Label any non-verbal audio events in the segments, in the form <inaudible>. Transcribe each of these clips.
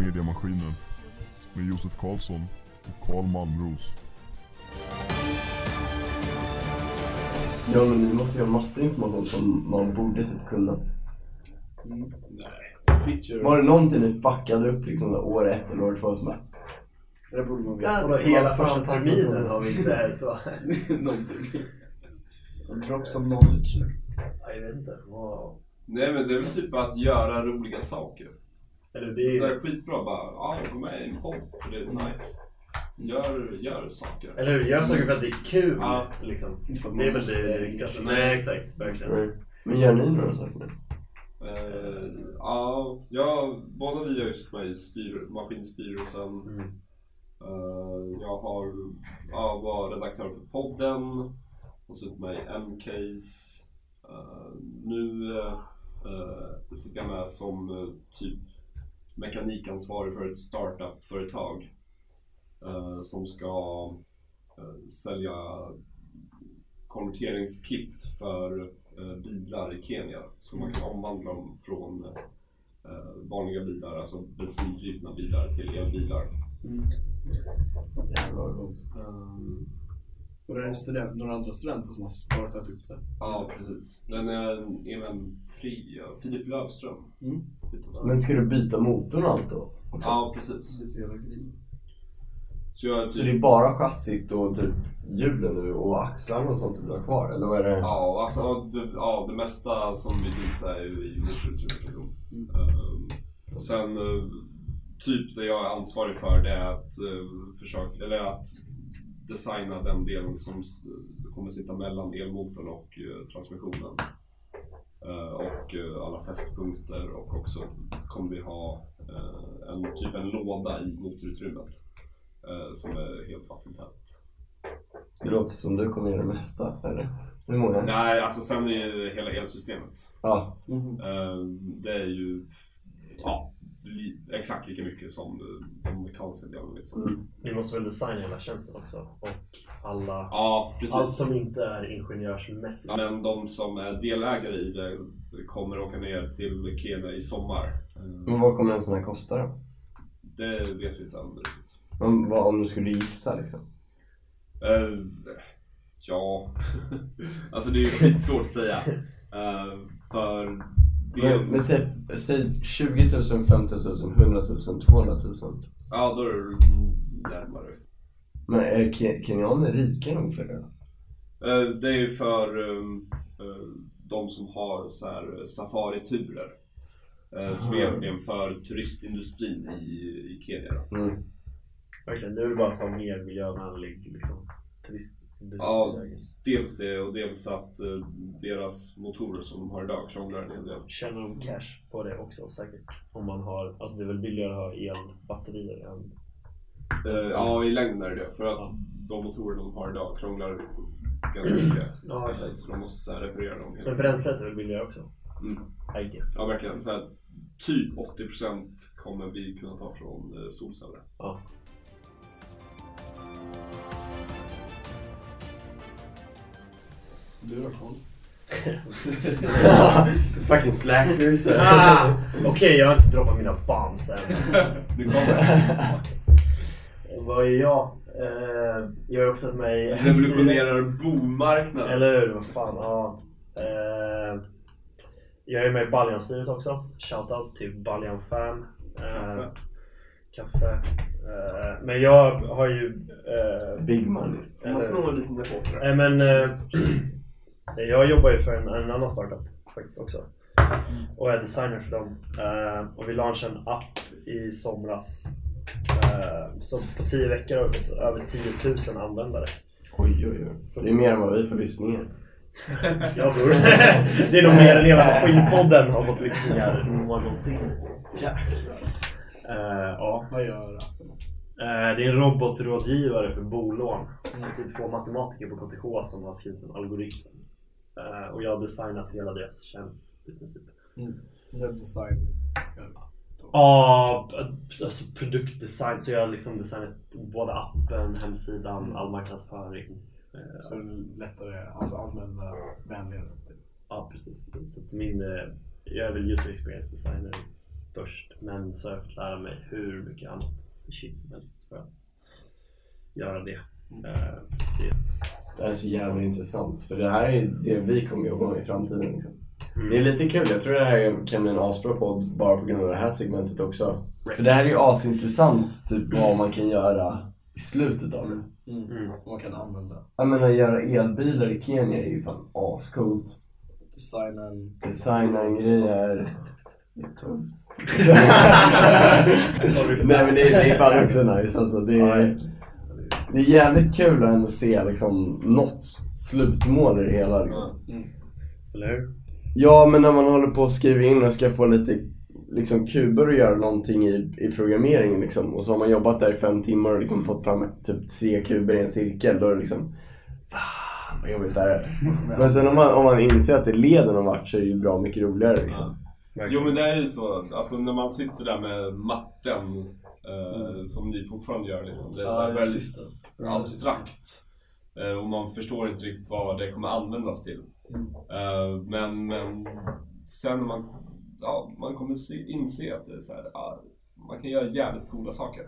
Mediamaskinen med Josef Karlsson och Karl Malmros. Ja men ni måste ju ha massa information som man borde typ kunna. Nej, split your... Var det någonting ni fuckade upp liksom år ett eller år två som bara Det borde man veta. Alltså, hela första terminen har vi inte så. <laughs> Någonting. Drops of knowledge Jag vet inte. Wow. Nej men det är väl typ att göra roliga saker. Eller det Så är är det skitbra bara, ja gå med i en podd för det är nice. Gör, gör saker. Eller hur? Gör saker för att det är kul. Ja. Liksom. Inte för att Det är man väl måste det viktigaste. Nej, exakt. Verkligen. Nej. Men gör ni några saker nu? Eh, ja, ja, båda vi har ju suttit med i styr, Maskinstyrelsen. Mm. Eh, jag har, ja, var redaktör för podden och suttit med i M-case. Eh, nu uh, sitter jag med som eh, typ mekanikansvarig för ett startup-företag eh, som ska eh, sälja konverteringskit för eh, bilar i Kenya. Så man kan omvandla dem från eh, vanliga bilar, alltså bensindrivna bilar till elbilar. Jävlar vad coolt. Um, Och det är en student, några andra studenter som har startat upp det. ja, precis. Den är även Filip Löfström. Mm. Men ska du byta motorn och allt då? Ja, precis. Så jag Så typ, det är bara chassit och typ hjulen nu och axlarna och sånt du vill ha kvar? Eller vad är det? Ja, alltså det, ja, det mesta som vi byter är i motorutrustning. Um, och sen eh, typ det jag är ansvarig för det är att uh, försöka, eller att designa den delen som kommer sitta mellan elmotorn och eh, transmissionen. Eh, och eh, alla fästpunkter och också kommer vi ha eh, en typ en låda i motorutrymmet som är helt vattentätt. Det låter som du kommer göra det mesta, eller? Hur många? Nej, alltså sen är ju hela elsystemet. Ja. Eh, Det är ju ja, exakt lika mycket som eh, de mekaniska delarna. Liksom. Mm. Ni måste väl designa hela tjänsten också? Och alla... Ja. Allt som inte är ingenjörsmässigt. Men de som är delägare i det kommer åka ner till Kenya i sommar. Men vad kommer en sån här kosta då? Det vet vi inte än riktigt. Om, vad, om du skulle gissa liksom? Eh, Ja, <laughs> alltså det är ju skitsvårt att säga. <laughs> Eh, För Men, men säg, säg 20 000, 50 000, 100 000, 200 000. Ja, då är du närmare. Men är ke- kenyaner rika nog för det? Eh, Det är ju för um, eh, de som har så här safariturer. eh, Som är Aha. egentligen för turistindustrin i, i Kenya. Då. Mm. Verkligen. Det är väl bara att ha mer miljövänlig liksom, turistindustri. Ja. Dels det och dels att eh, deras motorer som de har idag krånglar en hel del. Tjänar de cash på det också säkert? Om man har... Alltså det är väl billigare att ha elbatterier än... Eh, Ja, i längden är det det. För att Ja. de motorer de har idag krånglar ganska mycket. <clears throat> Ja, exakt. Så de måste så här, reparera dem. Men tiden. bränslet är väl billigare också? Mm. I guess. Ja, verkligen. Så här, typ 80% kommer vi kunna ta från eh, solceller. Ja. Du då Carl? <laughs> Fucking slackers. Ah, Okej, jag har inte droppat mina bombs än. <laughs> Det kommer. Vad är jag? Eh, jag är också med i... Revolutionerar bomarknaden. Eller hur? Vad fan, ja. Eh, jag är med i Baljan-styret också. Shoutout till Baljan Fam. Eh, kaffe. Eh, men jag har ju... Eh, Big money. Man slå en liten depå för det? Nej men eh, jag jobbar ju för en, en annan startup faktiskt också. Och är designer för dem. Eh, och vi launchade en app i somras. Eh, så på 10 veckor har vi fått över 10 000 användare. Oj, oj, oj. Det är mer än vad vi får lyssningar. <laughs> Ja bror. Det är nog mer än hela Maskinpodden har fått lyssningar någonsin. Eh, ja. Vad gör appen? Eh, Det är en robotrådgivare för bolån. Det är två matematiker på KTH som har skrivit en algoritm. Eh, Och jag har designat hela deras tjänst i princip. Webbdesign. Ja, alltså produktdesign. Så jag har liksom designat både appen, hemsidan, all marknadsföring. Eh, Så det är lättare, alltså använda vänligare. Typ. Ja, precis. Så min, eh, jag är väl user experience designer först. Men så har jag fått lära mig hur mycket annat shit som helst för att göra det. Eh, så det Det här är så jävla intressant. För det här är det vi kommer jobba med i framtiden. Liksom. Mm. Det är lite kul. Jag tror det här kan bli en asbra podd bara på grund av det här segmentet också. För det här är ju asintressant, typ vad man kan göra i slutet av det. Mm. Man kan använda. Jag menar, göra elbilar i Kenya är ju fan ascoolt. Designa en... Designa en grejer. Det är tufft. Sorry. <laughs> <laughs> Nej men det, det är fan också nice alltså. Det är, det är jävligt kul att ändå se liksom något slutmål i det hela liksom. Eller hur? Ja, men när man håller på att skriva in och ska få lite liksom, kuber och göra någonting i, i programmeringen liksom. Och så har man jobbat där i fem timmar och liksom fått fram typ tre kuber i en cirkel. Då är det liksom, fan vad jobbigt det här är. <laughs> Men sen om man, om man inser att det leder någon vart så är det ju bra mycket roligare liksom. Jo men det är ju så, alltså när man sitter där med matten eh, som ni fortfarande gör liksom. Det är så här Ja, väldigt sista. abstrakt. Eh, och man förstår inte riktigt vad det kommer användas till. Eh, men, men sen när man, ja, man kommer se, inse att det är så här, ja, man kan göra jävligt coola saker.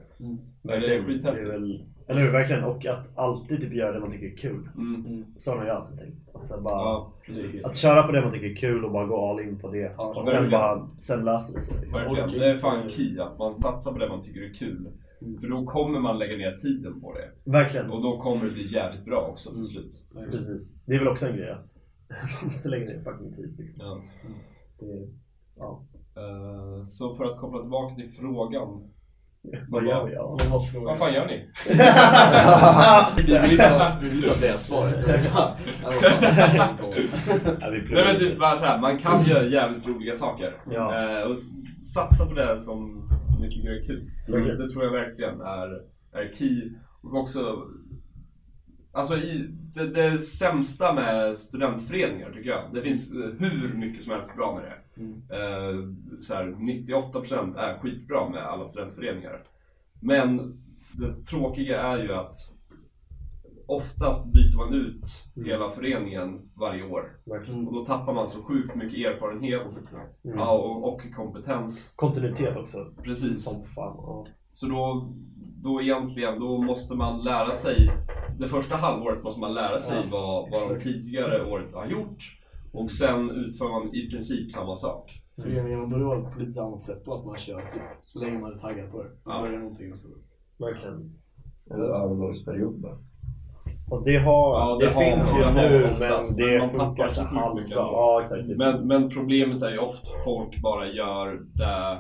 Det är skithäftigt. Eller hur? Verkligen. Och att alltid typ göra det man tycker är kul. Mm. Så har jag alltid tänkt. Att, bara, Ja, att köra på det man tycker är kul och bara gå all in på det. Ja, och sen, bara, sen löser det sig. Liksom. Verkligen. Det är fan key att man satsar på det man tycker är kul. För då kommer man lägga ner tiden på det. Verkligen. Och då kommer det bli jävligt bra också till slut. Precis. Det är väl också en grej att <laughs> man måste lägga ner fucking tid. Liksom. Ja. Det, ja. Eh, Så för att koppla tillbaka till frågan. Vad gör vi? Ja. Vad fan gör ni? Vi vill inte ha- vi vill inte ha det svaret. Nej men typ bara så här, man kan göra jävligt roliga saker. Ja. Eh, och satsa på det som, ni tycker är kul. Verkligen. Det tror jag verkligen är, är key. Och också, alltså i, det, det sämsta med studentföreningar tycker jag. Det finns eh, hur mycket som helst bra med det. Eh, så här, 98% är skitbra med alla studentföreningar. Men det tråkiga är ju att oftast byter man ut hela föreningen varje år. Verkligen. Och då tappar man så sjukt mycket erfarenhet Mm. ja, och, och kompetens. Kontinuitet också. Precis. Som fan. Ja. Så då, då egentligen, då måste man lära sig, det första halvåret måste man lära sig Ja, vad, vad de tidigare året har gjort. Och sen utför man i princip samma sak. Föreningen borde vara på lite annat sätt då, att man kör typ så länge man är taggad på det. Man Ja. börjar någonting och så. Verkligen. Eller övergångsperiod bara. Alltså det, har, Ja, det, det har finns man ju nu oftast, men men det man funkar tappar så ändå. Ja. Men, men problemet är ju ofta folk bara gör det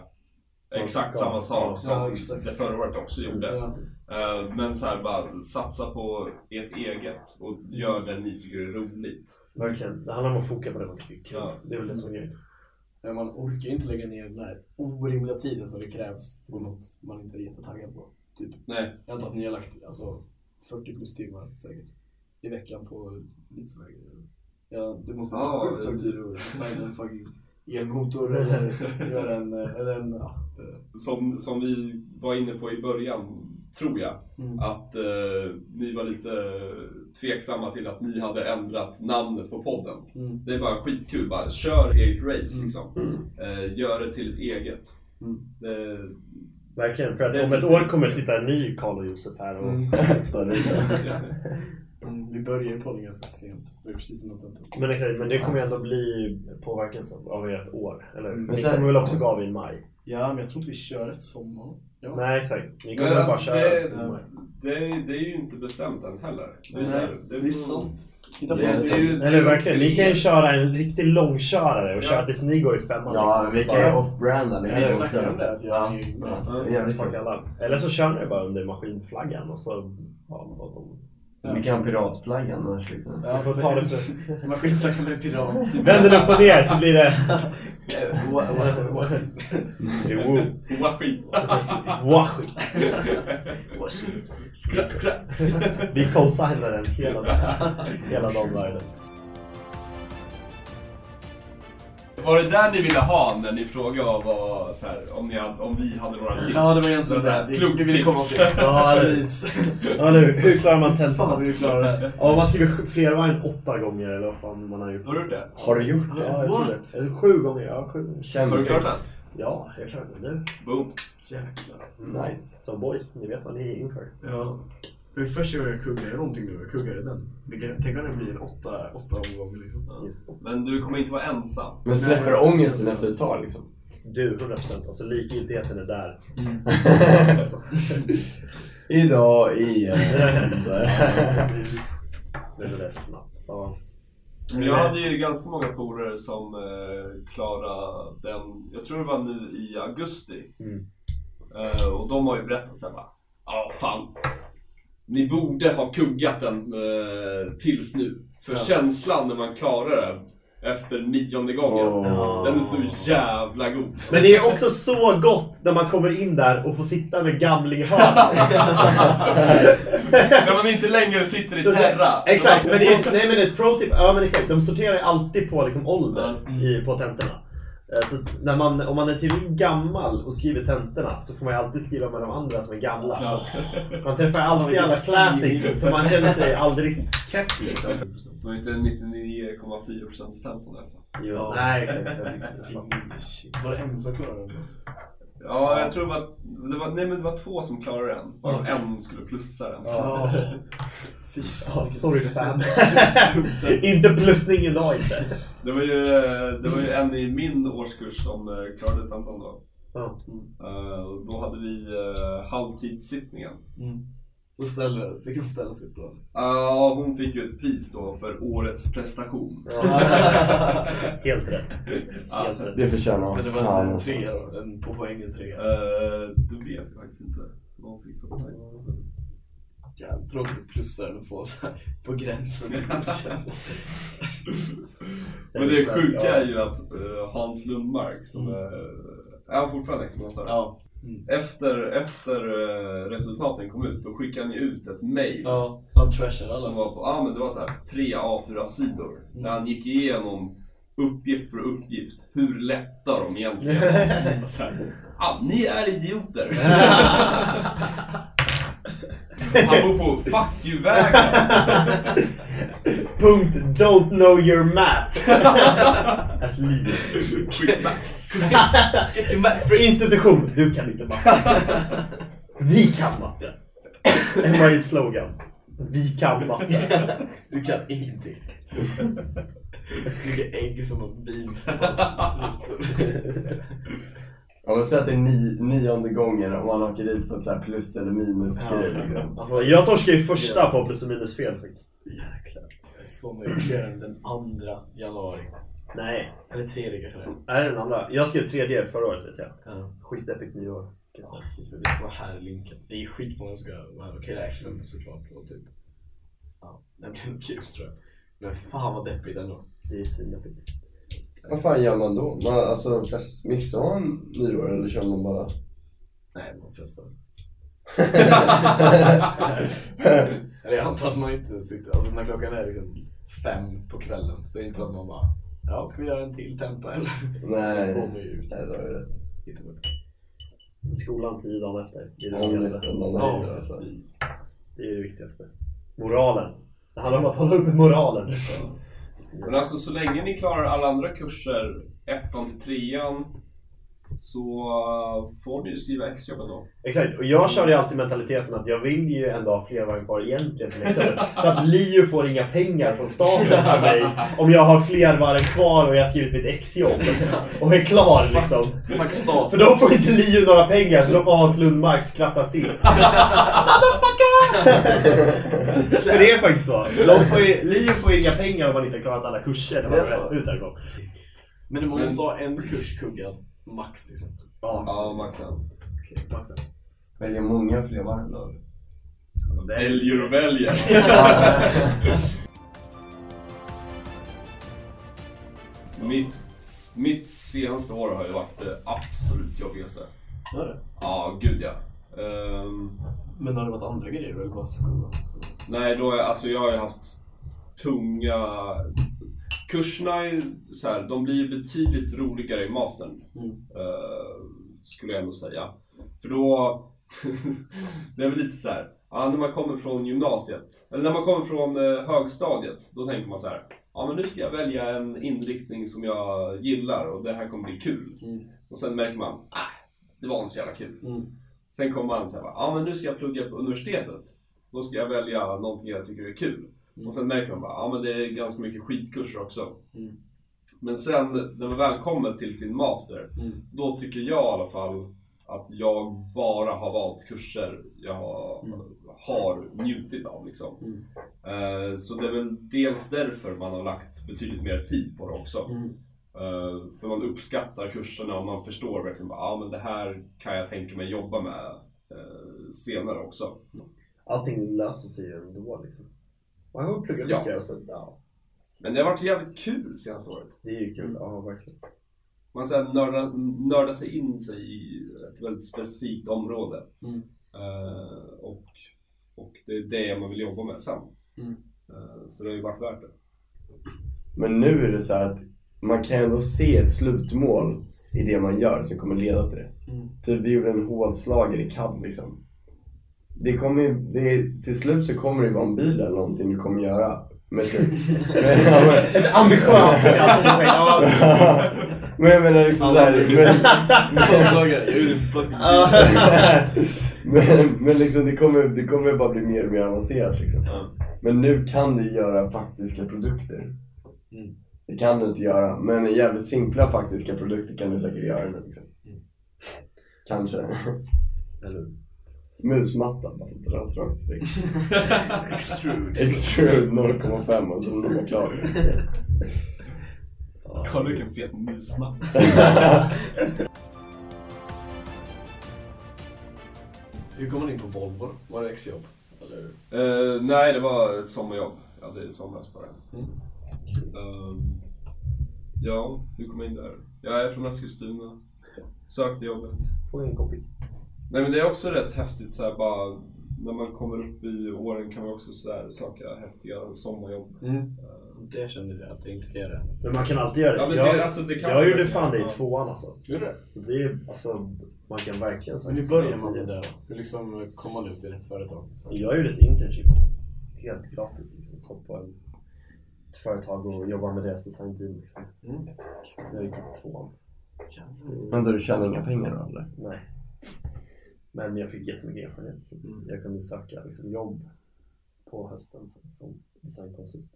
exakt samma sak som det förra året också gjorde. Ja. Eh, Men så här, bara satsa på ert eget och gör det ni tycker är roligt. Verkligen. Det handlar om att foka på det man tycker är kul. Ja. Det är väl det som är grejen. Men man orkar ju inte lägga ner den här orimliga tiden som det krävs på något man inte är jättetaggad på. Typ. Nej, Jag antar att ni har lagt alltså, 40 plus timmar säkert i veckan på lite sådana grejer. Ja, det måste Ja, sjukt tid att designa en fucking elmotor <laughs> eller göra en, eller en ja, som, som vi var inne på i början, tror jag, Mm. att eh, ni var lite tveksamma till att ni hade ändrat namnet på podden. Mm. Det är bara skitkul, bara kör eget race Mm. liksom. Eh, gör det till ett eget. Mm. Det, Verkligen. För att om ett tycker år kommer det sitta en ny Karl och Josef här och Mm. <laughs> <laughs> Vi börjar ju podden ganska sent. Det är precis innan tentan. Men exakt, men det kommer ju ändå bli påverkan av ert år. Eller? Mm. Ni sen- kommer väl också gå av i maj? Ja, men jag tror inte vi kör efter sommaren. Ja. Nej exakt. Ni kommer Men väl bara alltså, köra det- till maj. det, det är ju inte bestämt än heller. Det är, så Nej, här, det är får- sant. Titta på Det är det. sant. ju- Eller hur, verkligen. Ni kan ju köra en riktig långkörare och Ja. köra tills ni går i femman. Ja, liksom. vi Så kan ju bara- off-branda lite Vi snackade om det, att göra Ja, en egen- ja. Ja. Det är jävligt Fuck kul. alla. Eller så kör ni bara under maskinflaggan och så... Ja, vad de... Vi kan ha piratflaggan annars liksom. Ja, får ta det för- <laughs> Maskinflaggan med pirat. <laughs> Vänd den upp och ner så blir det... Wa- wa- wa- Jo. Washin. Washi. Skratt, skratt. Vi co-signar den hela dagen. Hela dagen Var det där ni ville ha när ni frågade vad, så här, om, ni hade, om vi hade några tips? Ja, det var egentligen Så här, det. Vi- Klokt vi ville komma till. Ja, <laughs> Precis. Ja, nu, hur klarar man Fan tentan? vad vi klarar det. Ja, man skriver fler än åtta gånger eller vad fan man har gjort. Har du gjort det? Har du gjort Ja, det? jag tror det. Eller sju gånger. Ja, sju gånger. Har du klarat den? Ja, helt klart. Nu. Boom. Jäklar. Nice. Så boys, ni vet vad ni är inför. Ja. Det är första gången jag kuggar någonting nu. Jag kuggade den. Det kan, tänk om det blir en åtta, åtta omgångar liksom. Det. Men du kommer inte vara ensam. Men släpper Nej, ångesten efter ett tag liksom? Du, 100%. Alltså likgiltigheten är där. <laughs> Idag igen. <laughs> Så här. Det är det snabbt. Ja. Men jag hade ju ganska många polare som eh, klarade den, jag tror det var nu i augusti. Mm. Eh, och de har ju berättat såhär bara, ja fan. Ni borde ha kuggat den eh, tills nu. För känslan när man klarar det efter nionde gången, Åh. den är så jävla god. Men det är också så gott när man kommer in där och får sitta med gamlinghörnan. <laughs> när man inte längre sitter i terra. Exakt, men det är, nej men ett pro tip, ja men exakt, de sorterar ju alltid på liksom ålder Mm. i, på tentorna. Eh, Så när man, om man är tillräckligt gammal och skriver tentorna så får man ju alltid skriva med de andra som är gamla. Så att man träffar alltid alla classics så man känner sig aldrig keff liksom. Det var ju inte 99,4% stenton där. Jo, nej exakt. <laughs> Var det en som klarade den? Ja, jag tror det var, det var, nej men det var två som klarade den. Varav Okej. en skulle plussa den. Ja. <laughs> Fy Ja, sorry fam. <laughs> inte plussning idag inte. Det var ju, det var ju en i min årskurs som eh, klarade tentan då. Ja. Eh, och då hade vi uh, halvtidssittningen. Mm. Då ställer, fick han ställa sig upp då? Ja, hon fick ju ett pris då för årets prestation. <laughs> Helt rätt. Ja. Det förtjänar Men det fan, var en alltså. trea då? En på poängen trea? eh, det vet jag faktiskt inte. Vad hon fick för poäng. Jävligt tråkigt att plussa den och få så här på gränsen. <laughs> <laughs> Men det sjuka är ju att eh, Hans Lundmark som är, är han fortfarande experimentör? Ja. Efter, efter eh, resultaten kom ut, då skickade han ju ut ett mail Ja, han trashar som alla. var på, ja men det var så här tre A4-sidor. Där han gick igenom uppgift för uppgift, hur lätta de egentligen. <laughs> Så här, ah, ni är idioter! Han bor på fuck you-vägen! Punkt don't know your math. Ett liv. Get your math Institution. Du kan inte matte. Vi kan matte. Ju slogan. Vi kan matte. Du kan ingenting. Så mycket ägg som en bil. Ja men säg att det är ni, nionde gången om man åker dit på ett så här plus eller minus grej liksom. Jag torskade ju första på plus och minus fel faktiskt. Jäklar. Jag är så nöjd. Göra den andra januari. Nej, Eller tredje kanske det är. den andra? Jag skrev tredje förra året vet jag. Ja. Skitepic nyår. Ja, vi ska vara här i Lincoln. Det är skitmånga som ska vara här. Okej, det är fem såklart. Och typ. Ja, det blir kul tror jag. Men fan vad deppigt ändå. Det är svindeppigt. Vad fan gör man då? Man, alltså fest, missar man nyår eller kör man bara? Nej, man festar. <laughs> Eller jag antar att man inte sitter, alltså när klockan är liksom fem på kvällen så det är inte så att man bara Ja, ska vi göra en till tenta eller? Nej, Kommer ju ut. nej det har ju rätt. Skolan tio dagar efter. Det är det Ja. har alltså. Det är det viktigaste. Moralen. Det handlar om att hålla uppe moralen. Men alltså så länge ni klarar alla andra kurser, ettan till trean, så eh, får ni ju skriva exjobb ändå. Exakt, och jag kör ju alltid mentaliteten att jag vill ju ändå ha fler varv kvar egentligen till. Så att LiU får inga pengar från staten för mig om jag har fler varv kvar och jag har skrivit mitt exjobb och är klar liksom. För då får inte LiU några pengar så då får Hans Lundmark skratta sist. <laughs> För det är faktiskt så. De får ju, LiU får inga pengar om man inte har klarat alla kurser Det ut därifrån. Men man måste ha en kurs kuggad, max liksom. Ja, Ja, Maxen. Okej. Maxen. Väljer många fler varv då? Väljer och väljer. <laughs> mitt, mitt senaste år har ju varit det absolut jobbigaste. Är det? Ja, gud ja. Ehm, Men har det varit andra grejer eller bara skolan? nej, då är, alltså jag har ju haft tunga... Kurserna är så här, de blir betydligt roligare i mastern. Mm. eh, skulle jag ändå säga. För då... <laughs> det är väl lite så här. Ja, när man kommer från gymnasiet, eller när man kommer från eh, högstadiet, då tänker man så här. ja men nu ska jag välja en inriktning som jag gillar och det här kommer bli kul. Mm. Och sen märker man, ah, det var inte så jävla kul. Mm. Sen kommer man säga, ja men nu ska jag plugga på universitetet. Då ska jag välja någonting jag tycker är kul. Mm. Och sen märker man bara, ja men det är ganska mycket skitkurser också. Mm. Men sen när man väl kommer till sin master, Mm. då tycker jag i alla fall att jag bara har valt kurser jag har njutit av. Liksom. Mm. Eh, Så det är väl dels därför man har lagt betydligt mer tid på det också. Mm. Eh, För man uppskattar kurserna och man förstår verkligen att ah, men det här kan jag tänka mig jobba med eh, senare också. Allting löser sig ju ändå liksom. Man har pluggat Ja. mycket och så, ja. Men det har varit jävligt kul senaste året. Det är ju kul, ja verkligen. Man så här nördar, nördar sig in sig i ett väldigt specifikt område. Mm. Eh, och, och det är det man vill jobba med sen. Mm. Eh, så det har ju varit värt det. Men nu är det så här att man kan ändå se ett slutmål i det man gör som kommer leda till det. Mm. Typ vi gjorde en hålslagare i CAD liksom. Det kommer ju, det till slut så kommer det vara en bil eller någonting du kommer göra. Men typ, <laughs> Ett ambitiöst <laughs> men jag menar liksom såhär, men, <laughs> men, men liksom det kommer, det kommer bara bli mer och mer avancerat liksom. Men nu kan du göra faktiska produkter. Mm. Det kan du inte göra, men jävligt simpla faktiska produkter kan du säkert göra nu liksom. Mm. Kanske. Eller Musmatta, bara dra ett rakt streck. <laughs> Extrude. Extrude 0,5 och så är det klart. Kolla vilken fet musmatta. <laughs> Hur kom man in på Volvo? Var det exjobb? Eller? Eh, nej, det var ett sommarjobb. Jag hade i somras på det. Mm. Ehm, ja, hur kom jag in där? Jag är från Eskilstuna. Sökte jobbet. Få en kompis. Nej men det är också rätt häftigt så här, bara när man kommer upp i åren kan man också så här, söka häftiga sommarjobb. Mm. Det kände jag att jag inte kan göra. Men man kan alltid göra det. Ja, men jag, det, alltså, det kan jag man gjorde fan det i tvåan alltså. Gjorde det? Så det är, alltså, man kan verkligen Men hur söka börjar sig man till det där? Hur liksom kommer man ut i rätt företag? Så. Jag gjorde ett internship helt gratis. Liksom. Satt på en, ett företag och jobbade med deras designteam. Liksom. Mm. Jag gick i tvåan. Vänta, du tjänar inga pengar då eller? Nej. Men jag fick jättemycket erfarenhet. Så Mm. jag kunde söka liksom, jobb på hösten som designkonsult.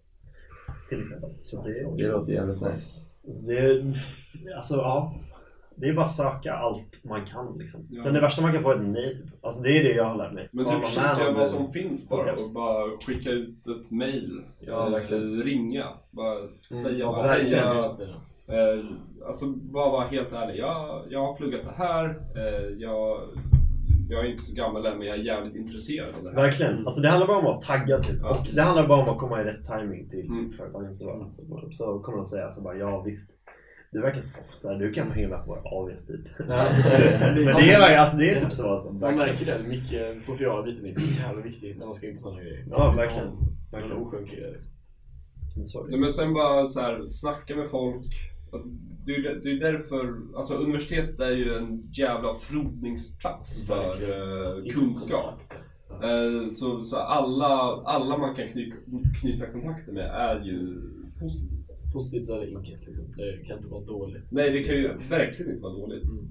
Till exempel. Så det, Det låter jävligt nice. det, alltså, ja. Det är bara att söka allt man kan liksom. Ja. Sen det värsta man kan få är ett nej. Typ. Alltså det är det jag har lärt mig. Men typ kika vad som finns bara och bara skicka ut ett mail. Ja, Eh, verkligen. Ringa. Bara Mm, säga ja, bara, verkligen. "Hej, Hela jag- tiden. Eh, alltså bara vara helt ärlig. Jag, jag har pluggat det här. Eh, jag, jag är inte så gammal än men jag är jävligt intresserad av det här. Verkligen. Alltså det handlar bara om att vara taggad typ. Ja. Och det handlar bara om att komma i rätt timing till Mm. företagen. Så, så, så kommer de säga så bara ja visst. Du verkar soft så här. du kan få hänga på våra AWs typ. Ja. <laughs> Men det är, verkligen- alltså, det är typ så. Alltså. Man märker det, mycket sociala biten är så jävla viktig när man ska in på sådana grejer. Ja, verkligen. Man är verkligen. osjunk i det liksom. Nej, men sen bara så här, snacka med folk. Det är det är därför, alltså universitetet är ju en jävla frodningsplats för eh, kunskap. Eh, så så alla, alla man kan knyta, knyta kontakter med är ju positivt. Positivt så är det inget liksom. Det kan inte vara dåligt. Nej, det kan ju verkligen inte vara dåligt. Mm.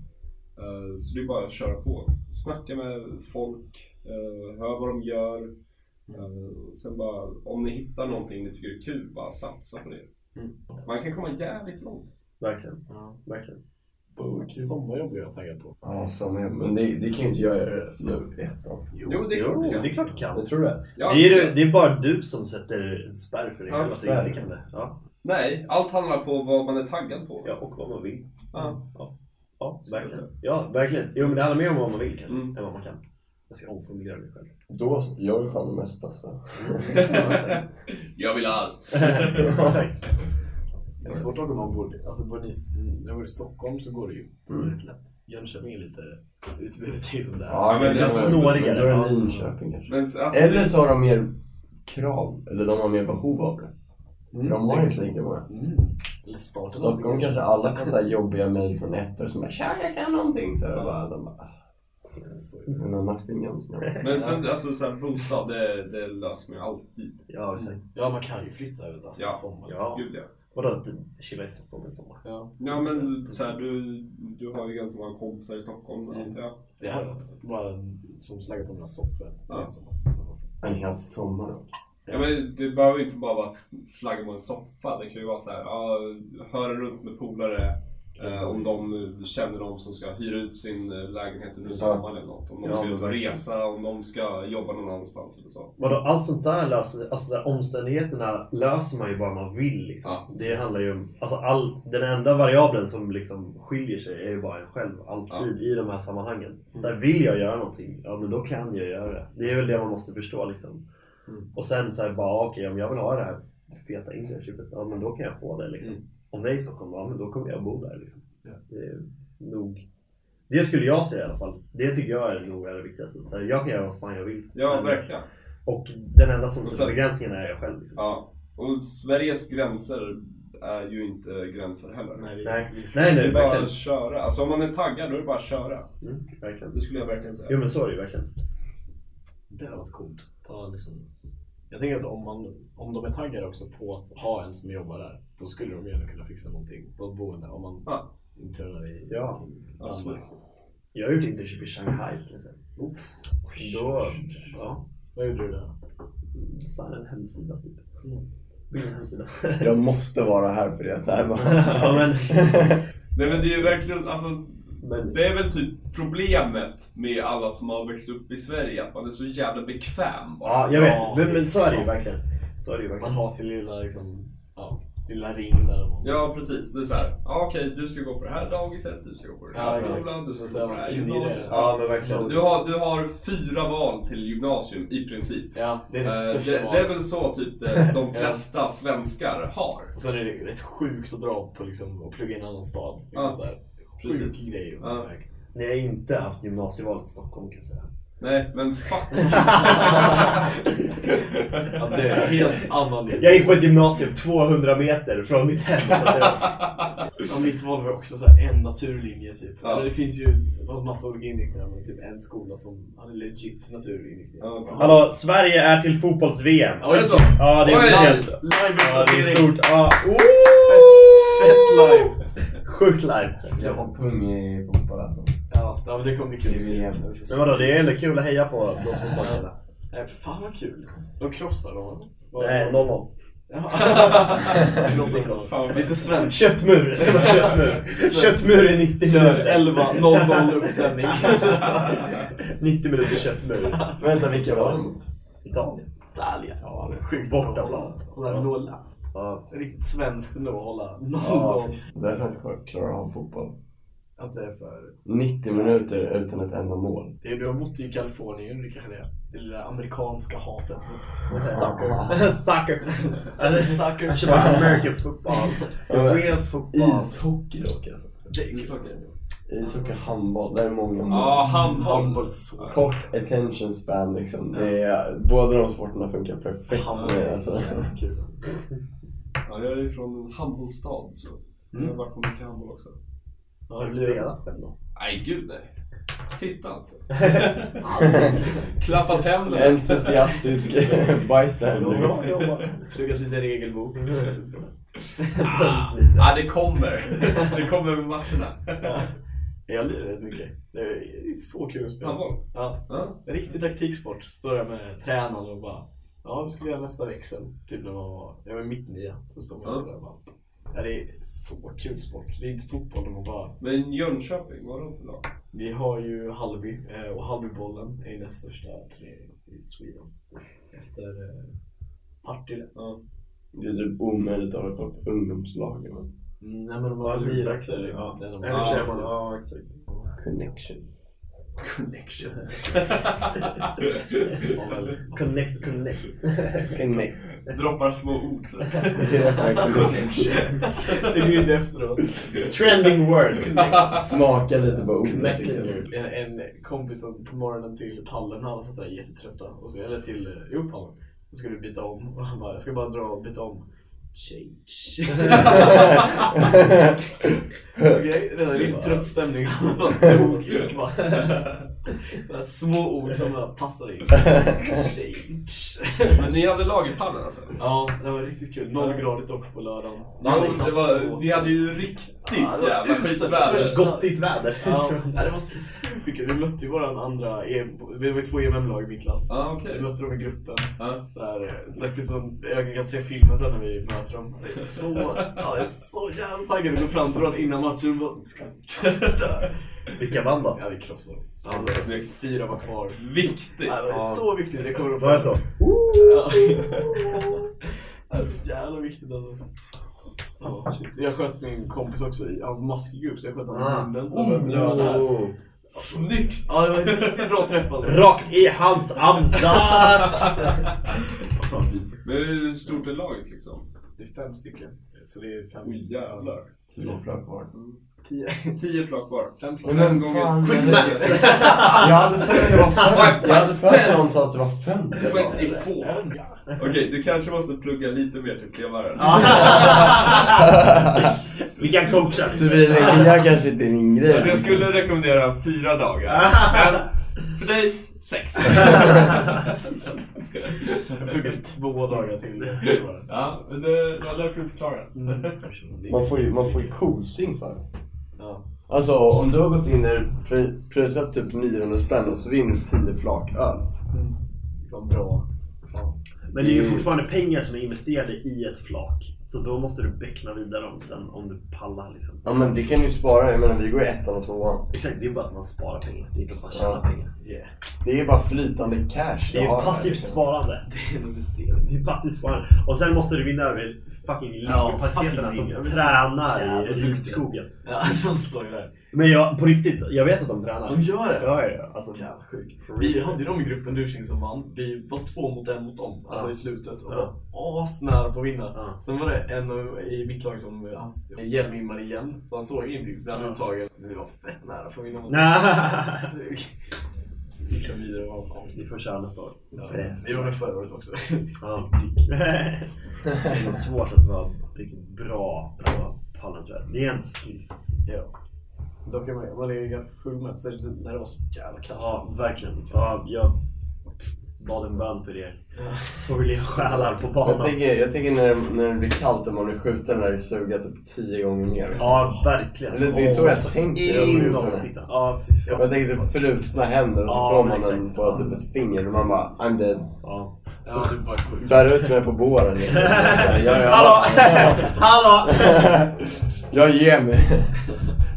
Eh, Så det är bara att köra på. Snacka med folk, eh, hör vad de gör. Eh, Sen bara, om ni hittar någonting ni tycker är kul, bara satsa på det. Mm. Man kan komma jävligt långt. Verkligen. Ja. Verkligen. Sommarjobb är jag taggad på. Ja, som jag. Men det, det kan ju inte jag göra nu i ettan. Jo, det är klart Jo, du kan. det är klart du kan. Jag tror det. Ja, Det är, det är bara du som sätter en spärr för dig. Ja, så att du spärr. inte kan det. Ja. Nej, allt handlar på vad man är taggad på. ja, och vad man vill. Ja. Ja, ja verkligen. Ja, verkligen. Jo, men det handlar mer om vad man vill kanske, Mm. än vad man kan. Jag ska omformulera mig själv. Då gör vi fan det mesta. Så. <laughs> Jag vill allt. <laughs> Exakt. Det är svårt att om man bor, alltså bor ni, jag bor i Stockholm så går det ju Mm. rätt lätt. Jönköping är lite, utbudet är ju som det är. Ja, men det är snårigare. Då är det Linköping kanske. Men, alltså, Eller så har de mer krav, eller de har mer behov av det. Mm, De har tänk inte så. lika många. Mm. Stockholm kanske alla får så här jobbiga mejl från ettor som bara “tja, jag kan någonting” så bara, de bara, Men nothing else now. Men sen, alltså så här, bostad, det, det löser man ju alltid. Ja, exakt. ja, man kan ju flytta över alltså, Ja. sommar. Ja. Gud ja. Vadå, att chilla i Stockholm i sommar? Ja, Ja men så här, du, du har ju ganska många kompisar i Stockholm Mm. antar jag. det här är bara som slaggar på några soffor. Ja. En hel sommar dock. Ja, men det behöver ju inte bara vara att flagga på en soffa. Det kan ju vara så här, ja, höra runt med polare. Eh, om de känner någon som ska hyra ut sin eh, lägenhet under sommaren eller något. Om de Ja, ska ut och resa, om de ska jobba någon annanstans eller så. Vadå, allt sånt där löser alltså så här, omständigheterna löser man ju bara man vill liksom. Ja. Det handlar ju om, alltså all, den enda variabeln som liksom skiljer sig är ju bara en själv, alltid i de här sammanhangen. Så här, vill jag göra någonting, ja men då kan jag göra det. Det är väl det man måste förstå liksom. Mm. Och sen så här, bara okej om jag vill ha det här feta internshipet, ja men då kan jag få det liksom. Mm. Om det är i Stockholm, ja men då kommer jag bo där liksom. Ja. Det är nog det skulle jag säga i alla fall. Det tycker jag är nog det viktigaste. Så här, jag kan göra vad fan jag vill. Ja, Men- verkligen. och den enda som sätter begränsningarna är jag själv. Liksom. Ja. Och Sveriges gränser är ju inte gränser heller. Nej, vi, Nej. vi, Nej, det nej, är bara verkligen. att köra. Alltså om man är taggad då är det bara att köra. Mm, verkligen. Det skulle jag verkligen säga. Jo men så är det ju verkligen. Det hade varit coolt. Ta liksom, jag tänker att om, man, om de är taggade också på att ha en som jobbar där, då skulle de gärna kunna fixa någonting på ett boende om man Ja. internar i Ja, absolut. Danmark. Jag har gjort internship i Shanghai till exempel. Då, ja, Vad gjorde du där? designade en hemsida typ. Byggde en hemsida. Jag måste vara här för det. Så här bara. <laughs> ja men, <laughs> Nej men det är ju verkligen, alltså men Det är väl typ problemet med alla som har växt upp i Sverige, att man är så jävla bekväm bara. ja, jag vet. Ja, Men, men så är det ju verkligen. Så är det ju Man verkligen. har sin lilla, liksom, ja, lilla ring där. Man, Ja precis, det är såhär, ja okej du ska gå på det här dagiset, du ska gå på den här Ja, skolan, du Så ska gå på det här det. gymnasiet. Ja men verkligen. Du har, du har fyra val till gymnasium i princip. Ja, det är det Eh, största det, det är väl så typ det, <laughs> de flesta svenskar har. Och Sen är det rätt sjukt att dra på liksom, och plugga i en annan stad. Liksom Ja, så här, precis. Sjuk grej. Ja. Ni har inte haft gymnasievalet i Stockholm kan jag säga. Nej men fuck. <laughs> Ja, det är en helt annan linje. Jag gick på ett gymnasium 200 meter från mitt hem. Så det var... <laughs> Ja, mitt val var också så här en naturlinje typ. Ja. Eller det finns ju massa olika inriktningar men typ en skola som hade legit naturinriktning. Ja. Hallå, Sverige är till fotbolls-VM. Oj, Är det så? Ja, det är officiellt. Live Ja, det är stort. Ja. Fett live! Sjukt live. Jag har pung i fotboll alltså. Ja, men det kommer bli kul att se. Men vadå, det är ändå kul att heja på de som fotbollsspelar. Nej, fan vad kul. De krossar dem alltså. Nej, 0-0. Ja. <laughs> Krossar dem. Fan, vad Lite svenskt. Köttmur. <laughs> Köttmur. Köttmur i 90 Kör minuter. 11, 0-0 uppställning. <laughs> 90 minuter köttmur. Vänta, vilka var det mot? Italien. Italien. Är sjukt Bortaplan. Nolla. Ja. Riktigt svenskt ändå att hålla 0-0. Ja. Därför jag inte klarar av fotboll. Att det är för... 90 minuter utan ett enda mål. Det är, du har bott i Kalifornien, det kanske det är. Det lilla amerikanska hatet mot soccer. Soccer. Soccer. Jag kör American <laughs> football. Real football. Ishockey dock alltså. Det är kul. Ishockey, handboll, där är många mål. Ja, handboll. Handboll så. Kort attention span liksom. Det är, båda de sporterna funkar perfekt Handboll för mig är alltså. kul. <laughs> Ja, jag är från en handbollsstad så jag har varit på mycket handboll också. Ja, Har det du spelat själv då? Nej gud nej. Titta inte. <laughs> Klappat händerna. Entusiastisk <laughs> bystander. Bra jobbat. Pluggat lite regelbok. Ah, ah, det kommer. Det kommer med matcherna. Jag lirar rätt mycket. Det är, det så kul att spela. Handboll? Ja, Ja. riktig taktiksport. Står jag med tränaren och bara Ja, vi ska göra nästa växel. Typ när man var, jag var mitt nia. Så står man Ja. där bara Ja, det är så kul sport. Det är inte fotboll, de bara Men Jönköping, vad har de för lag? Vi har ju Hallby eh, och Hallbybollen är näst största turnering i Sweden. Efter eh, Partille. Ja. Det är typ omöjligt att hålla koll på ungdomslagen. men Mm, nej men de har lirat så är det Ja. Eller Ja, man, typ. ja exakt. Connections. Connections. <laughs> Connect, connect. Connect. Droppar små ord så. <laughs> Connections. Det blir det efteråt. Trending word. <laughs> Smaka lite på. Connections. En, en kompis som på morgonen till pallen, alla satt där jättetrötta. Och så, eller till, eh, jo pallen. Så skulle vi byta om. Och han bara, jag ska bara dra och byta om. Change. <laughs> Okej, redan det trött stämning. <laughs> Bara <laughs> små ord som bara passar in. Change. <laughs> Men ni hade lagerpallen alltså? Ja, det var riktigt kul. Nollgradigt dock på lördagen. Ja, det var, ni hade ju riktigt Ja, det var jävla skitväder. Först- Gottigt väder. Ja, det var superkul. Vi mötte ju våran andra, vi var ju två EMM-lag i min klass. Ja, Så okej. vi mötte dem i gruppen. Ja. Så här, som, jag kan se filmen sen när vi möter dem. Det är så, ja, jag är så jävla taggad att gå fram till dem innan matchen och bara, ska dö. Vilka vann då? Ja, vi krossade dem. Ja, Alltså, snyggt. fyra var kvar. Viktigt. Ja, det var så viktigt, det kommer de Var det så? Ja. Det är så jävla viktigt alltså. Ja, shit. Jag sköt min kompis också i hans maskgrupp så jag sköt honom i Ah. munnen. Här. Oh. Snyggt! Ja, det var en riktigt bra träff alltså. Rakt i hans visat. <laughs> Men hur stort är laget liksom? Det är fem stycken. Så det är fem. Oj jävlar. Tio flak kvar. Tio. <laughs> Tio flak var. Fem flak. vem gånger-. Quick maths. <laughs> Jag hade för mig det var <laughs> fem. Jag hade för någon sa att det var fem. 24. Okej, du kanske måste plugga lite mer till flevaren. Vi kan coacha. Civilekonomia kanske inte är din grej. Alltså jag skulle rekommendera fyra dagar. Men för dig, sex. Jag pluggade två dagar till. Ja, men det det var därför du inte klarade det. Man får ju, man får ju kosing för det. Ja. Alltså om du har gått in och prisat typ 900 spänn och så vinner du 10 flak öl. Det var bra. Men det är ju fortfarande pengar som är investerade i ett flak. Så då måste du beckna vidare dem sen om du pallar liksom. Ja men det kan du spara, jag menar vi går i ettan och tvåan. Exakt, det är bara att man sparar pengar. Det är inte att man tjänar pengar. Yeah. Det är bara flytande cash Det är ju har här, passivt liksom. sparande. <laughs> Det är en investering. Det är passivt sparande. Och sen måste du vinna över fucking Ja, som tränar i duktiga. rutskogen. Ja, de står ju där. Men jag, på riktigt, jag vet att de tränar. De gör det? Ja, ja. Alltså, Jävla sjukt. Vi hade ju dem i gruppen Dusing som vann. Vi var två mot en mot dem, alltså Ja. i slutet. Och Ja. var asnära på att vinna. Ja. Sen var det en i mitt lag som han hjälmimmade igen. Så han såg ingenting, så blev han uttagen. Men vi var fett nära för att vinna mot. Så vi gick vidare och var Vi får köra nästa år. Ja. Vi gjorde det förra året också. Ja. <laughs> Det är nog svårt att vara riktigt bra på pallen. Det är en skill. ja. Dock är man, man är ganska full med, särskilt när det var så jävla kallt. Ja, verkligen. Ja, jag bad en bön för er. Sorgliga själar på Jag banan. tänker, jag tänker när, när det blir kallt och man blir skjuten när det suger typ 10 gånger mer. Ja, verkligen. Eller det är så jag tänker. Ja, fan. Jag tänker typ frusna händer och så Ja, får man den exakt. på typ ett finger och man bara I'm dead. Ja. Ja, du är bara sjuk. Bär ut mig på båren liksom. <laughs> Jag, jag, Hallå! <laughs> Hallå! <laughs> jag ger mig.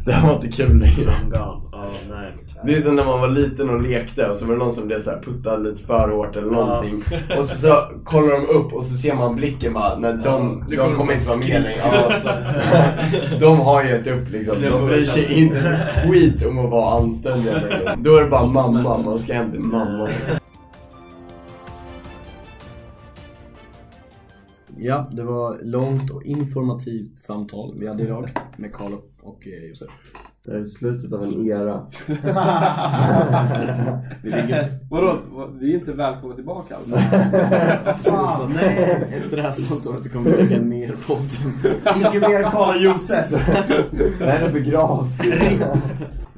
Det här var inte kul längre. Ja, nej. Det är som när man var liten och lekte och så var det någon som blev så här puttad lite för hårt eller någonting. Och så, så kollar de upp och så ser man blicken bara, nej de, de kommer kommer inte vara med längre. Ja, <laughs> de har gett upp liksom. De bryr sig inte skit om att vara anständiga längre. Då är det bara mamma, man ska hem till mamma. Ja, det var långt och informativt samtal vi hade idag med Karl och eh, Josef. Det är slutet av en era. <laughs> Vi ligger... Vadå? Vi är inte välkomna tillbaka alltså? Fan, nej! Efter det här samtalet kommer vi lägga ner podden. Inget mer Karl Josef. Det här är begravt. <laughs>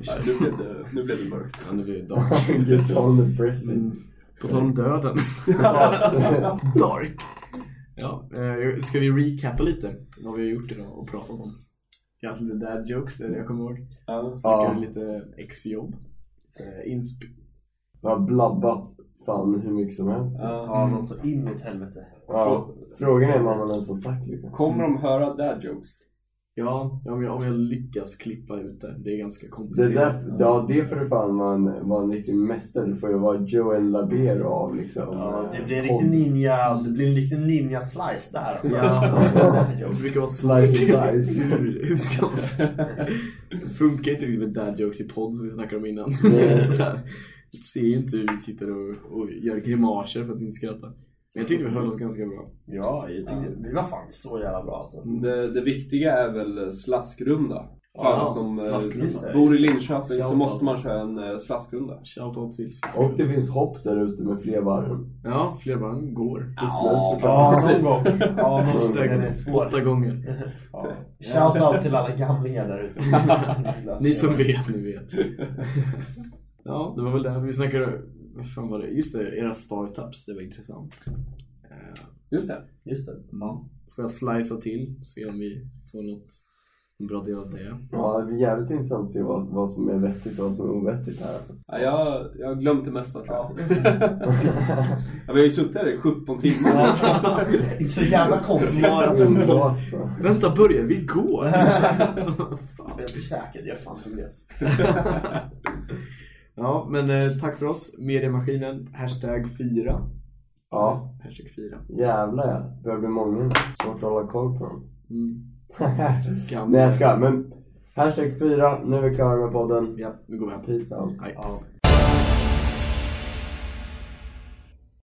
Ja, nu, blev det, nu blev det mörkt. Ja, nu blir det dark. Get on the pressing. Mm. På tal om döden. <laughs> dark. Ja, eh, ska vi recappa lite vad vi har gjort idag och pratat om? Jag har haft lite dad jokes, det det jag kommer ihåg. Ja. Ja. lite exjobb. Eh, insp... Jag har blabbat fan hur mycket som helst. Ja, något så inåt helvete. Ja, frågan är vad man ens har sagt liksom. Kommer de höra dad jokes? Ja, om jag, om jag lyckas klippa ut det. Det är ganska Det komplicerat. där, ja, det får du fan en, vara en riktig mästare. Du får ju vara Joel Labero av liksom. Ja, det eh, blir en riktig ninja, det blir en riktig ninja slice där alltså. Ja, <laughs> det brukar vara Slice dice. hur, hur ska man... <laughs> Det funkar inte riktigt med dad jokes i podd som vi snackade om innan. <laughs> Ser ju inte hur vi sitter och, och gör grimaser för att inte skratta. Men jag tyckte vi höll oss ganska bra. Ja, jag tyckte, vi var fan så jävla bra alltså. Det, det viktiga är väl slaskrunda. För alla Ja, som eh, slaskrunda. bor i Linköping så Shoutout. måste man köra en eh, slaskrunda. Shoutout till Och det finns hopp där ute med fler varv. Ja, fler varv går. Till slut såklart. Ja, någon gång. Ja, Den är svår. åtta gånger. Ja. Shoutout till alla gamlingar där ute. <laughs> Ni som vet, ni vet. <laughs> Ja, det var väl det. Vi snackade, vad fan var det? Just det, era startups, det var intressant. Eh, Just det. Just det. Ja. Får jag slicea till, se om vi får något en bra del av det. Ja, det blir jävligt intressant att se vad, vad som är vettigt och vad som är ovettigt här alltså. Ja, jag, jag har glömt det mesta tror jag. ja, <laughs> vi har ju suttit här i 17 timmar. <laughs> Inte så jävla konstigt. Alltså. Vänta, börjar vi går? <laughs> Jag har inte käkat, jag är fan hungrig. Ja, men eh, tack för oss. Mediemaskinen, hashtag 4. Ja, Hashtag 4. jävlar ja. Det börjar bli många. Svårt att hålla koll på dem. Mm. <laughs> Nej jag ska, men hashtag 4, nu är vi klara med podden. Ja, nu går vi hem. Peace out. Hej. Ja.